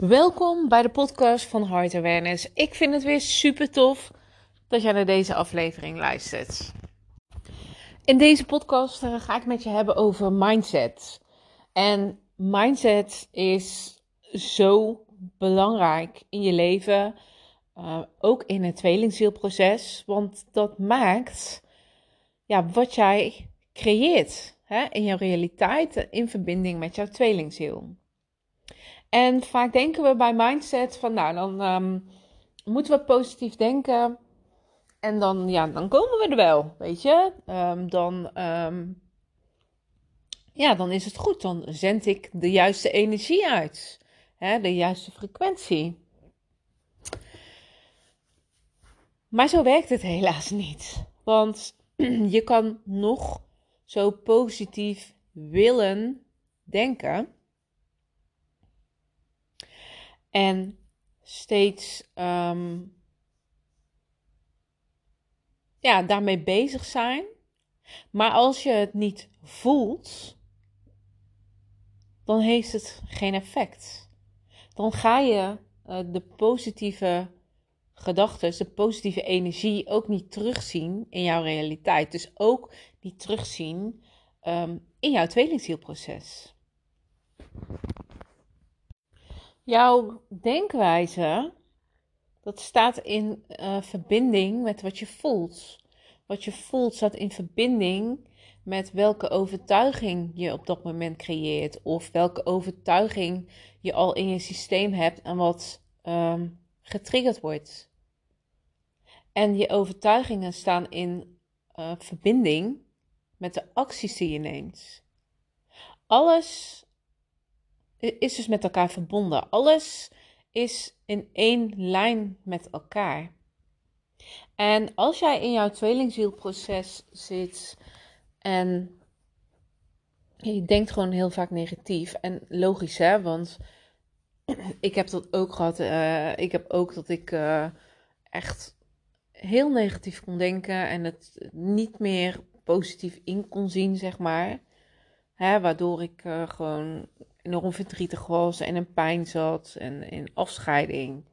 Welkom bij de podcast van Heart Awareness. Ik vind het weer super tof dat jij naar deze aflevering luistert. In deze podcast eh, ga ik met je hebben over mindset. En mindset is zo belangrijk in je leven, uh, ook in het tweelingzielproces, want dat maakt ja, wat jij creëert hè, in jouw realiteit in verbinding met jouw tweelingziel. En vaak denken we bij mindset van, nou, dan um, moeten we positief denken. En dan, ja, dan komen we er wel, weet je. Um, dan, um, ja, dan is het goed. Dan zend ik de juiste energie uit. Hè, de juiste frequentie. Maar zo werkt het helaas niet. Want je kan nog zo positief willen denken. En steeds um, ja, daarmee bezig zijn. Maar als je het niet voelt, dan heeft het geen effect. Dan ga je uh, de positieve gedachten, de positieve energie ook niet terugzien in jouw realiteit. Dus ook niet terugzien um, in jouw tweelingzielproces jouw denkwijze, dat staat in uh, verbinding met wat je voelt. Wat je voelt staat in verbinding met welke overtuiging je op dat moment creëert. Of welke overtuiging je al in je systeem hebt en wat um, getriggerd wordt. En je overtuigingen staan in uh, verbinding met de acties die je neemt. Alles is dus met elkaar verbonden. Alles is in één lijn met elkaar. En als jij in jouw tweelingzielproces zit en je denkt gewoon heel vaak negatief en logisch hè, want ik heb dat ook gehad. Uh, ik heb ook dat ik uh, echt heel negatief kon denken en het niet meer positief in kon zien, zeg maar. Hè, waardoor ik uh, gewoon enorm verdrietig was en in pijn zat en in afscheiding.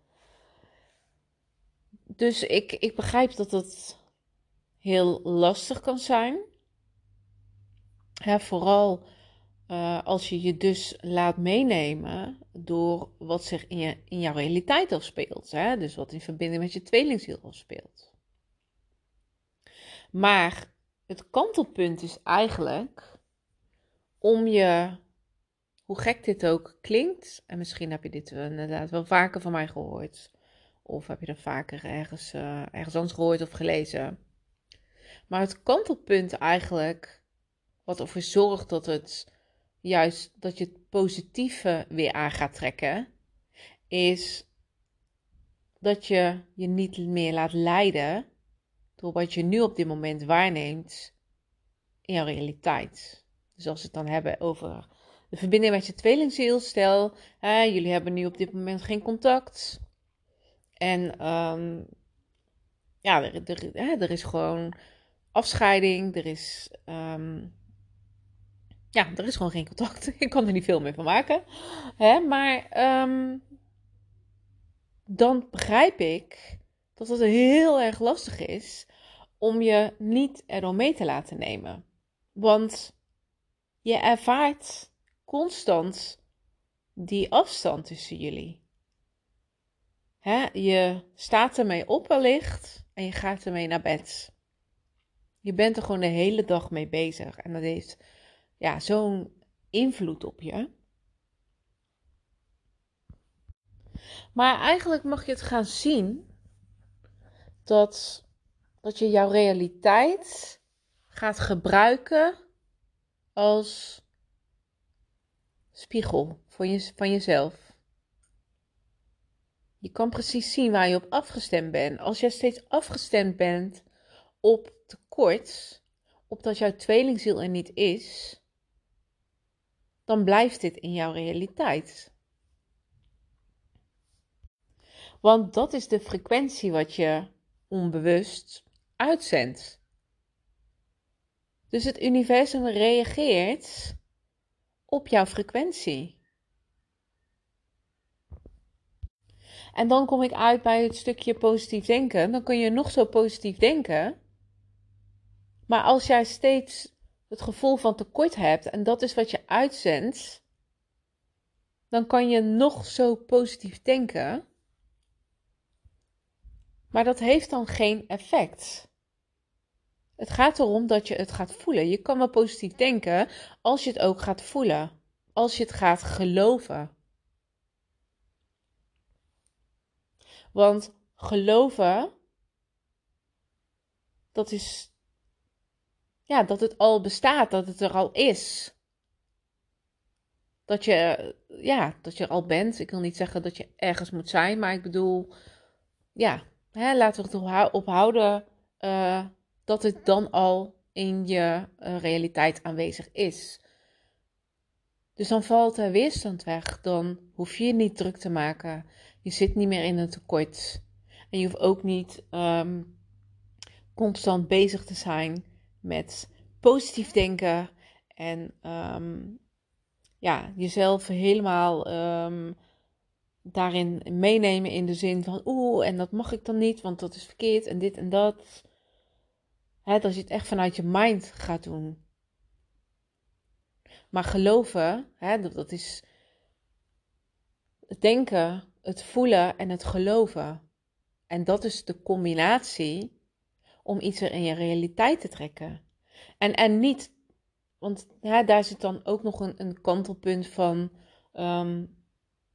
Dus ik, ik begrijp dat het heel lastig kan zijn. vooral uh, als je je dus laat meenemen door wat zich in, je, in jouw realiteit afspeelt. Hè? Dus wat in verbinding met je tweelingziel afspeelt. Maar het kantelpunt is eigenlijk om je hoe gek dit ook klinkt, en misschien heb je dit inderdaad wel vaker van mij gehoord, of heb je er vaker ergens, uh, ergens anders gehoord of gelezen. Maar het kantelpunt eigenlijk, wat ervoor zorgt dat het juist dat je het positieve weer aan gaat trekken, is dat je je niet meer laat leiden door wat je nu op dit moment waarneemt in jouw realiteit. Dus als we het dan hebben over de verbinding met je tweelingziel. Stel, hè, jullie hebben nu op dit moment geen contact. En um, ja, er, er, er, is gewoon afscheiding. Er is, um, ja, er is gewoon geen contact. Ik kan er niet veel meer van maken. Hè? Maar um, dan begrijp ik dat het heel erg lastig is om je niet erom mee te laten nemen. Want je ervaart constant die afstand tussen jullie. Je staat ermee op wellicht en je gaat ermee naar bed. Je bent er gewoon de hele dag mee bezig en dat heeft ja, zo'n invloed op je. Maar eigenlijk mag je het gaan zien dat, dat je jouw realiteit gaat gebruiken als spiegel van, je, van jezelf. Je kan precies zien waar je op afgestemd bent. Als jij steeds afgestemd bent op tekort, op dat jouw tweelingziel er niet is, dan blijft dit in jouw realiteit. Want dat is de frequentie wat je onbewust uitzendt. Dus het universum reageert op jouw frequentie. En dan kom ik uit bij het stukje positief denken. Dan kun je nog zo positief denken. Maar als jij steeds het gevoel van tekort hebt en dat is wat je uitzendt, dan kan je nog zo positief denken. Maar dat heeft dan geen effect. Het gaat erom dat je het gaat voelen. Je kan wel positief denken als je het ook gaat voelen. Als je het gaat geloven. Want geloven, dat is, ja, dat het al bestaat, dat het er al is. Dat je, ja, dat je er al bent. Ik wil niet zeggen dat je ergens moet zijn, maar ik bedoel, ja, hè, laten we het ophouden uh, dat het dan al in je uh, realiteit aanwezig is. Dus dan valt er weerstand weg. Dan hoef je je niet druk te maken. Je zit niet meer in een tekort. En je hoeft ook niet um, constant bezig te zijn met positief denken. En um, ja, jezelf helemaal um, daarin meenemen in de zin van oeh, en dat mag ik dan niet, want dat is verkeerd en dit en dat. Hè, dat je het echt vanuit je mind gaat doen. Maar geloven, hè, dat, is het denken, het voelen en het geloven. En dat is de combinatie om iets weer in je realiteit te trekken. En, en niet, want daar zit dan ook nog een, een kantelpunt van um,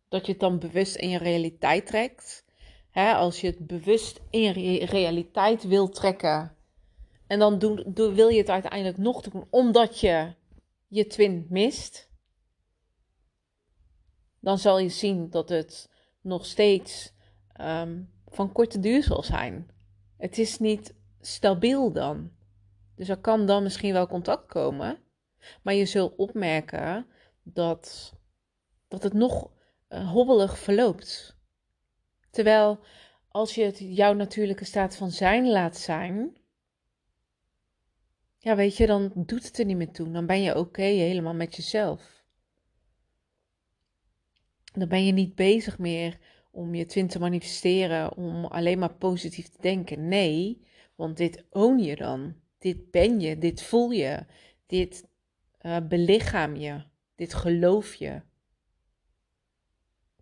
dat je het dan bewust in je realiteit trekt. Hè, als je het bewust in je realiteit wil trekken. En dan wil je het uiteindelijk nog doen omdat je je twin mist. Dan zal je zien dat het nog steeds um, van korte duur zal zijn. Het is niet stabiel dan. Dus er kan dan misschien wel contact komen. Maar je zult opmerken dat, dat het nog uh, hobbelig verloopt. Terwijl als je het jouw natuurlijke staat van zijn laat zijn. Ja, weet je, dan doet het er niet meer toe. Dan ben je oké helemaal met jezelf. Dan ben je niet bezig meer om je twin te manifesteren, om alleen maar positief te denken. Nee, want dit own je dan. Dit ben je, dit voel je, dit uh, belichaam je, dit geloof je.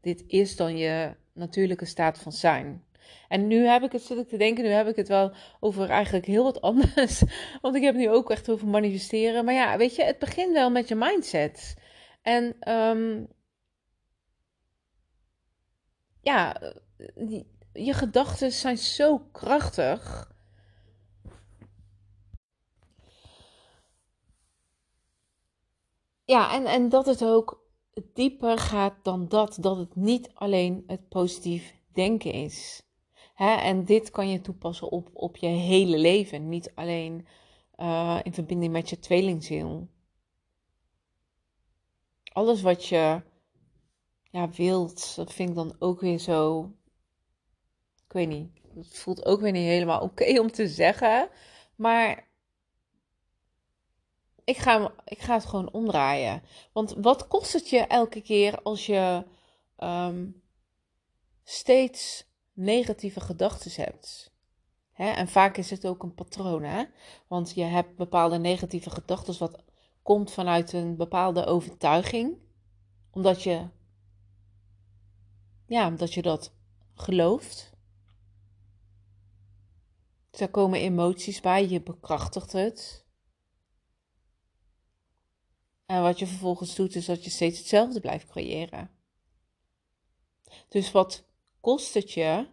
Dit is dan je natuurlijke staat van zijn. En nu heb ik het, zit ik te denken, nu heb ik het wel over eigenlijk heel wat anders. Want ik heb nu ook echt over manifesteren. Maar ja, weet je, het begint wel met je mindset. En um, ja, je gedachten zijn zo krachtig. Ja, en, en dat het ook dieper gaat dan dat. Dat het niet alleen het positief denken is. Hè? En dit kan je toepassen op, op je hele leven. Niet alleen uh, in verbinding met je tweelingziel. Alles wat je ja, wilt, dat vind ik dan ook weer zo. Ik weet niet. Het voelt ook weer niet helemaal oké om te zeggen. Maar ik ga, ik ga het gewoon omdraaien. Want wat kost het je elke keer als je um, steeds negatieve gedachten hebt? Hè? En vaak is het ook een patroon, hè? Want je hebt bepaalde negatieve gedachten, wat komt vanuit een bepaalde overtuiging. Omdat je ja, omdat je dat gelooft. Dus er komen emoties bij, je bekrachtigt het. En wat je vervolgens doet, is dat je steeds hetzelfde blijft creëren. Dus wat kost het je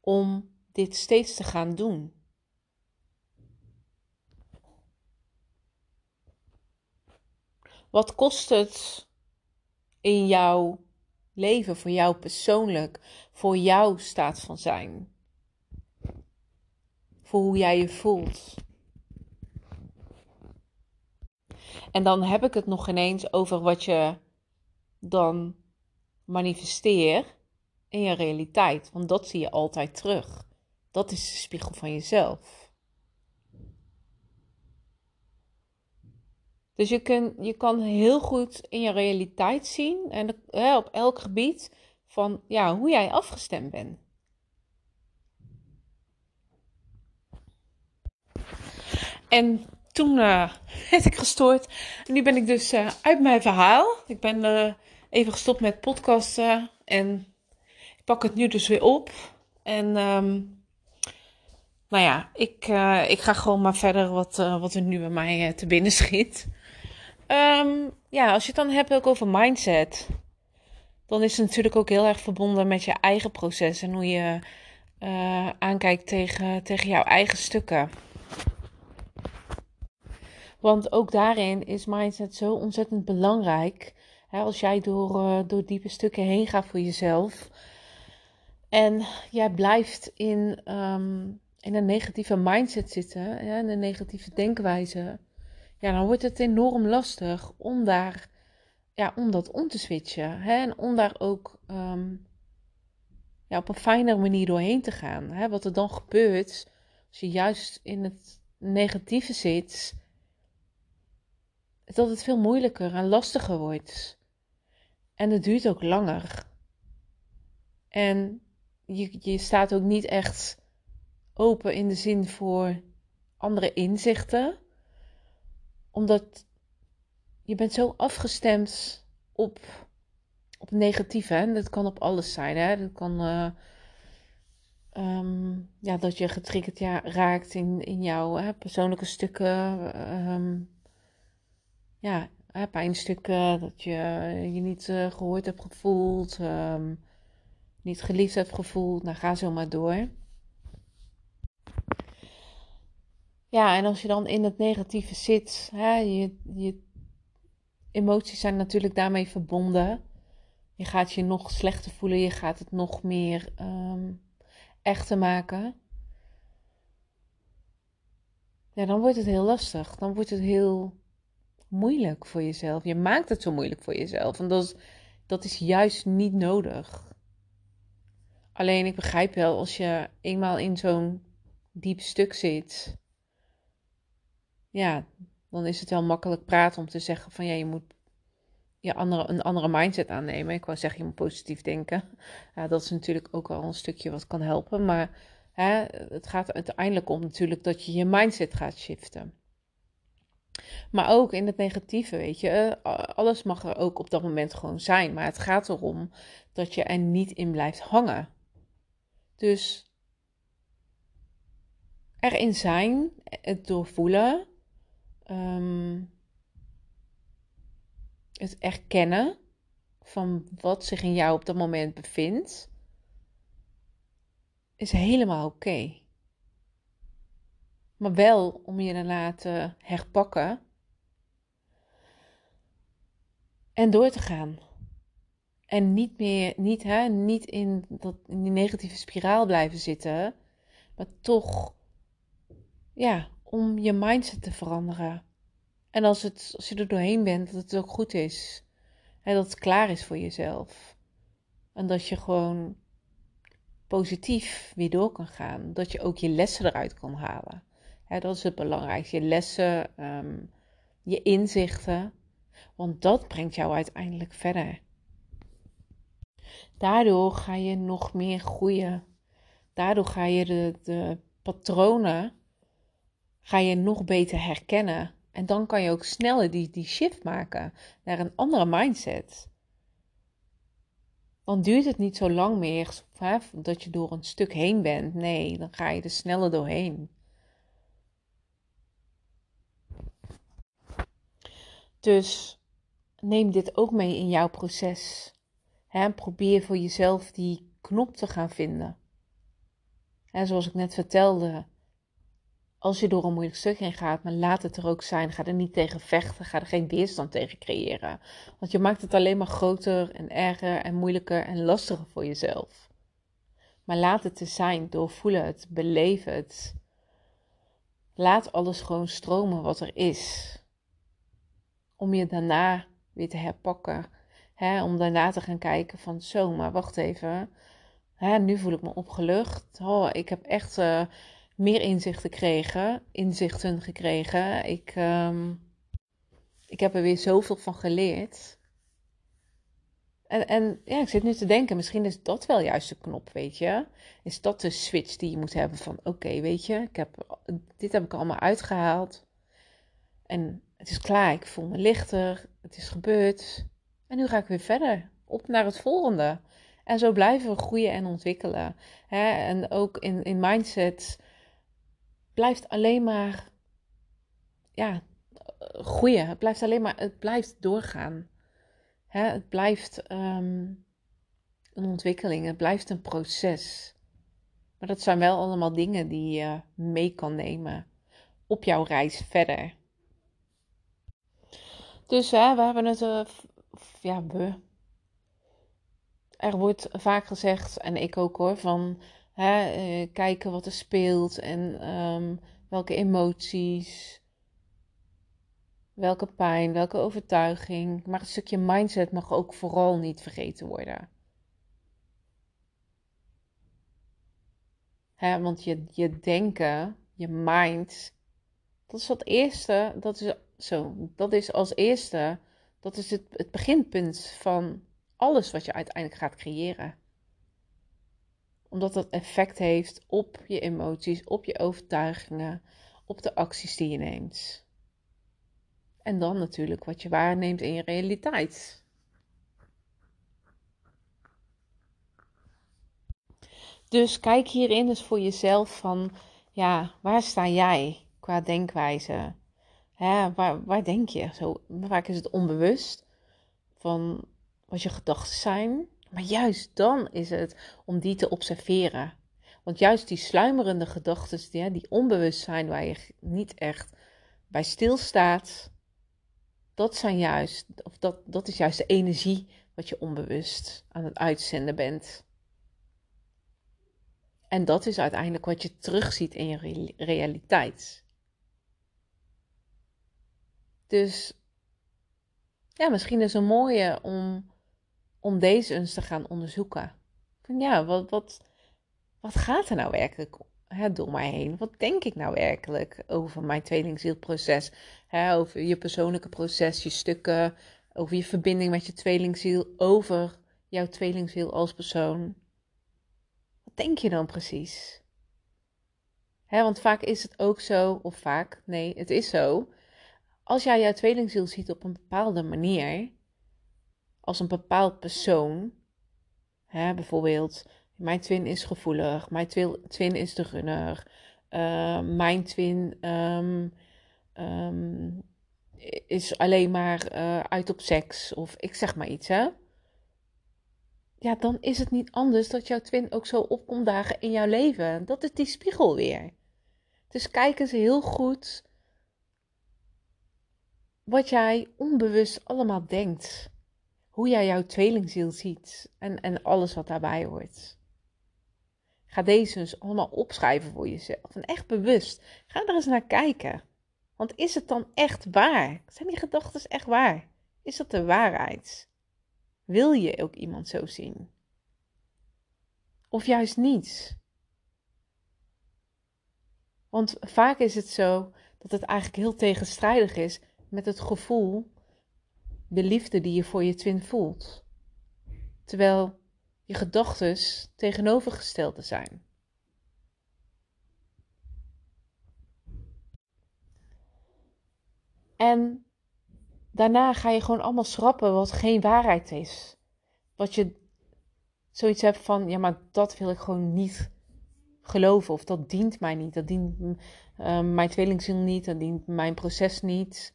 om dit steeds te gaan doen? Wat kost het in jouw leven voor jou persoonlijk, voor jouw staat van zijn. Voor hoe jij je voelt. En dan heb ik het nog ineens over wat je dan manifesteert in je realiteit. Want dat zie je altijd terug. Dat is de spiegel van jezelf. Dus je, kun, je kan heel goed in je realiteit zien, en op elk gebied, van ja, hoe jij afgestemd bent. En toen uh, werd ik gestoord. nu ben ik dus uh, uit mijn verhaal. Ik ben uh, even gestopt met podcasten. En ik pak het nu dus weer op. En um, nou ja, ik, ik ga gewoon maar verder wat, wat er nu bij mij te binnen schiet. Um, ja, als je het dan hebt ook over mindset. Dan is het natuurlijk ook heel erg verbonden met je eigen proces. En hoe je aankijkt tegen, tegen jouw eigen stukken. Want ook daarin is mindset zo ontzettend belangrijk. Als jij door, uh, door diepe stukken heen gaat voor jezelf. En jij blijft in, um, in een negatieve mindset zitten. In een negatieve denkwijze. Ja, dan wordt het enorm lastig om daar ja, om dat om te switchen. Hè? En om daar ook um, ja, op een fijnere manier doorheen te gaan. Hè? Wat er dan gebeurt als je juist in het negatieve zit, dat het veel moeilijker en lastiger wordt. En het duurt ook langer. En je, je staat ook niet echt open in de zin voor andere inzichten. Omdat je bent zo afgestemd op, op negatieve. En dat kan op alles zijn. Hè? Dat kan uh, um, ja, dat je getriggerd ja, raakt in, in jouw hè, persoonlijke stukken. Um, ja, pijnstukken, dat je je niet uh, gehoord hebt gevoeld, um, niet geliefd hebt gevoeld. Nou, ga zo maar door. Ja, en als je dan in het negatieve zit, hè, je, je emoties zijn natuurlijk daarmee verbonden. Je gaat je nog slechter voelen, je gaat het nog meer um, echter maken. Ja, dan wordt het heel lastig. Dan wordt het heel moeilijk voor jezelf. Je maakt het zo moeilijk voor jezelf. En dat is, dat is juist niet nodig. Alleen ik begrijp wel, als je eenmaal in zo'n diep stuk zit, ja, dan is het wel makkelijk praten om te zeggen van ja, je moet je andere, een andere mindset aannemen. Ik wou zeggen, je moet positief denken. Ja, dat is natuurlijk ook wel een stukje wat kan helpen. Maar hè, het gaat uiteindelijk om natuurlijk dat je je mindset gaat shiften. Maar ook in het negatieve, weet je. Eh, alles mag er ook op dat moment gewoon zijn. Maar het gaat erom dat je er niet in blijft hangen. Dus erin zijn, het doorvoelen. Um, het erkennen van wat zich in jou op dat moment bevindt. Is helemaal oké. Maar wel om je te herpakken en door te gaan. En niet meer, niet, hè, niet in, dat, in die negatieve spiraal blijven zitten, maar toch, ja, om je mindset te veranderen. En als, het, als je er doorheen bent, dat het ook goed is. En dat het klaar is voor jezelf. En dat je gewoon positief weer door kan gaan. Dat je ook je lessen eruit kan halen. Dat is het belangrijkste. Je lessen, ehm, je inzichten. Want dat brengt jou uiteindelijk verder. Daardoor ga je nog meer groeien. Daardoor ga je de, patronen ga je nog beter herkennen. En dan kan je ook sneller die, die shift maken naar een andere mindset. Dan duurt het niet zo lang meer dat je door een stuk heen bent. Nee, dan ga je er sneller doorheen. Dus neem dit ook mee in jouw proces. Hè, probeer voor jezelf die knop te gaan vinden. En zoals ik net vertelde, als je door een moeilijk stuk heen gaat, maar laat het er ook zijn. Ga er niet tegen vechten, ga er geen weerstand tegen creëren. Want je maakt het alleen maar groter en erger en moeilijker en lastiger voor jezelf. Maar laat het er zijn, doorvoel het, beleef het. Laat alles gewoon stromen wat er is. Om je daarna weer te herpakken. Hè, om daarna te gaan kijken van zo, maar wacht even. Hè, nu voel ik me opgelucht. Oh, ik heb echt... Uh, meer inzichten gekregen, inzichten gekregen. Ik, um, ik heb er weer zoveel van geleerd. En, en ja, ik zit nu te denken, misschien is dat wel juist de knop, weet je? Is dat de switch die je moet hebben van, oké, weet je, ik heb, dit heb ik allemaal uitgehaald. En het is klaar, ik voel me lichter, het is gebeurd. En nu ga ik weer verder, op naar het volgende. En zo blijven we groeien en ontwikkelen. Hè? En ook in, in mindset blijft alleen maar ja, groeien. Het blijft alleen maar, het blijft doorgaan. Hè? Het blijft um, een ontwikkeling, het blijft een proces. Maar dat zijn wel allemaal dingen die je mee kan nemen op jouw reis verder. Dus hè, we hebben het, uh, ja, we, er wordt vaak gezegd, en ik ook hoor, van hè, uh, kijken wat er speelt en um, welke emoties, welke pijn, welke overtuiging. Maar een stukje mindset mag ook vooral niet vergeten worden. Hè, want je, je denken, je mind, dat is het eerste, dat is, zo, dat is als eerste, dat is het, het beginpunt van alles wat je uiteindelijk gaat creëren. Omdat dat effect heeft op je emoties, op je overtuigingen, op de acties die je neemt. En dan natuurlijk wat je waarneemt in je realiteit. Dus kijk hierin eens voor jezelf van, ja, waar sta jij qua denkwijze? Waar denk je? Zo, vaak is het onbewust van wat je gedachten zijn. Maar juist dan is het om die te observeren. Want juist die sluimerende gedachten, die, die onbewust zijn, waar je niet echt bij stilstaat, dat zijn juist, of dat, dat is juist de energie wat je onbewust aan het uitzenden bent. En dat is uiteindelijk wat je terugziet in je realiteit. Dus ja, misschien is het een mooie om om deze eens te gaan onderzoeken. Ja, wat, wat, wat gaat er nou werkelijk hè, door mij heen? Wat denk ik nou werkelijk over mijn tweelingzielproces? Hè, over je persoonlijke proces, je stukken, over je verbinding met je tweelingziel, over jouw tweelingziel als persoon. Wat denk je dan precies? Hè, want vaak is het ook zo, of vaak, nee, het is zo. Als jij jouw tweelingziel ziet op een bepaalde manier, als een bepaald persoon. Hè, bijvoorbeeld, mijn twin is gevoelig, mijn twin is de runner, uh, mijn twin um, um, is alleen maar uh, uit op seks, of ik zeg maar iets, hè. Ja, dan is het niet anders dat jouw twin ook zo opkomt dagen in jouw leven. Dat is die spiegel weer. Dus kijk eens heel goed wat jij onbewust allemaal denkt hoe jij jouw tweelingziel ziet en, en alles wat daarbij hoort. Ga deze dus allemaal opschrijven voor jezelf en echt bewust. Ga er eens naar kijken. Want is het dan echt waar? Zijn die gedachten echt waar? Is dat de waarheid? Wil je ook iemand zo zien? Of juist niet? Want vaak is het zo dat het eigenlijk heel tegenstrijdig is met het gevoel de liefde die je voor je twin voelt. Terwijl je gedachten tegenovergestelde zijn. En daarna ga je gewoon allemaal schrappen wat geen waarheid is. Wat je zoiets hebt van, ja, maar dat wil ik gewoon niet geloven. Of dat dient mij niet. Dat dient uh, mijn tweelingziel niet. Dat dient mijn proces niet.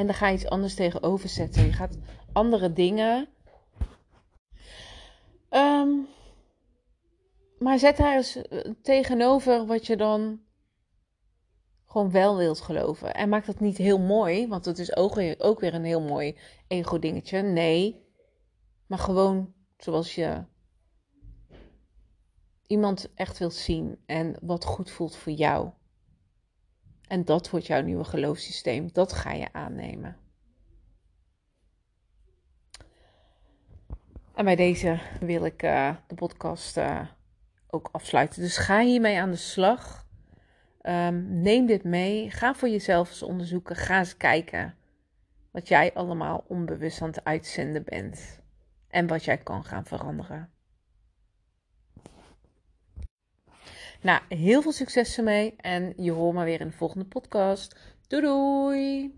En dan ga je iets anders tegenover zetten. Je gaat andere dingen. Ehm, maar zet daar eens eh, tegenover wat je dan gewoon wel wilt geloven. En maak dat niet heel mooi, want het is ook weer, ook weer een heel mooi ego-dingetje. Nee, maar gewoon zoals je iemand echt wilt zien en wat goed voelt voor jou. En dat wordt jouw nieuwe geloofssysteem. Dat ga je aannemen. En bij deze wil ik uh, de podcast uh, ook afsluiten. Dus ga hiermee aan de slag. Um, neem dit mee. Ga voor jezelf eens onderzoeken. Ga eens kijken wat jij allemaal onbewust aan het uitzenden bent. en wat jij kan gaan veranderen. Nou, heel veel succes ermee en je hoort me weer in de volgende podcast. Doei doei!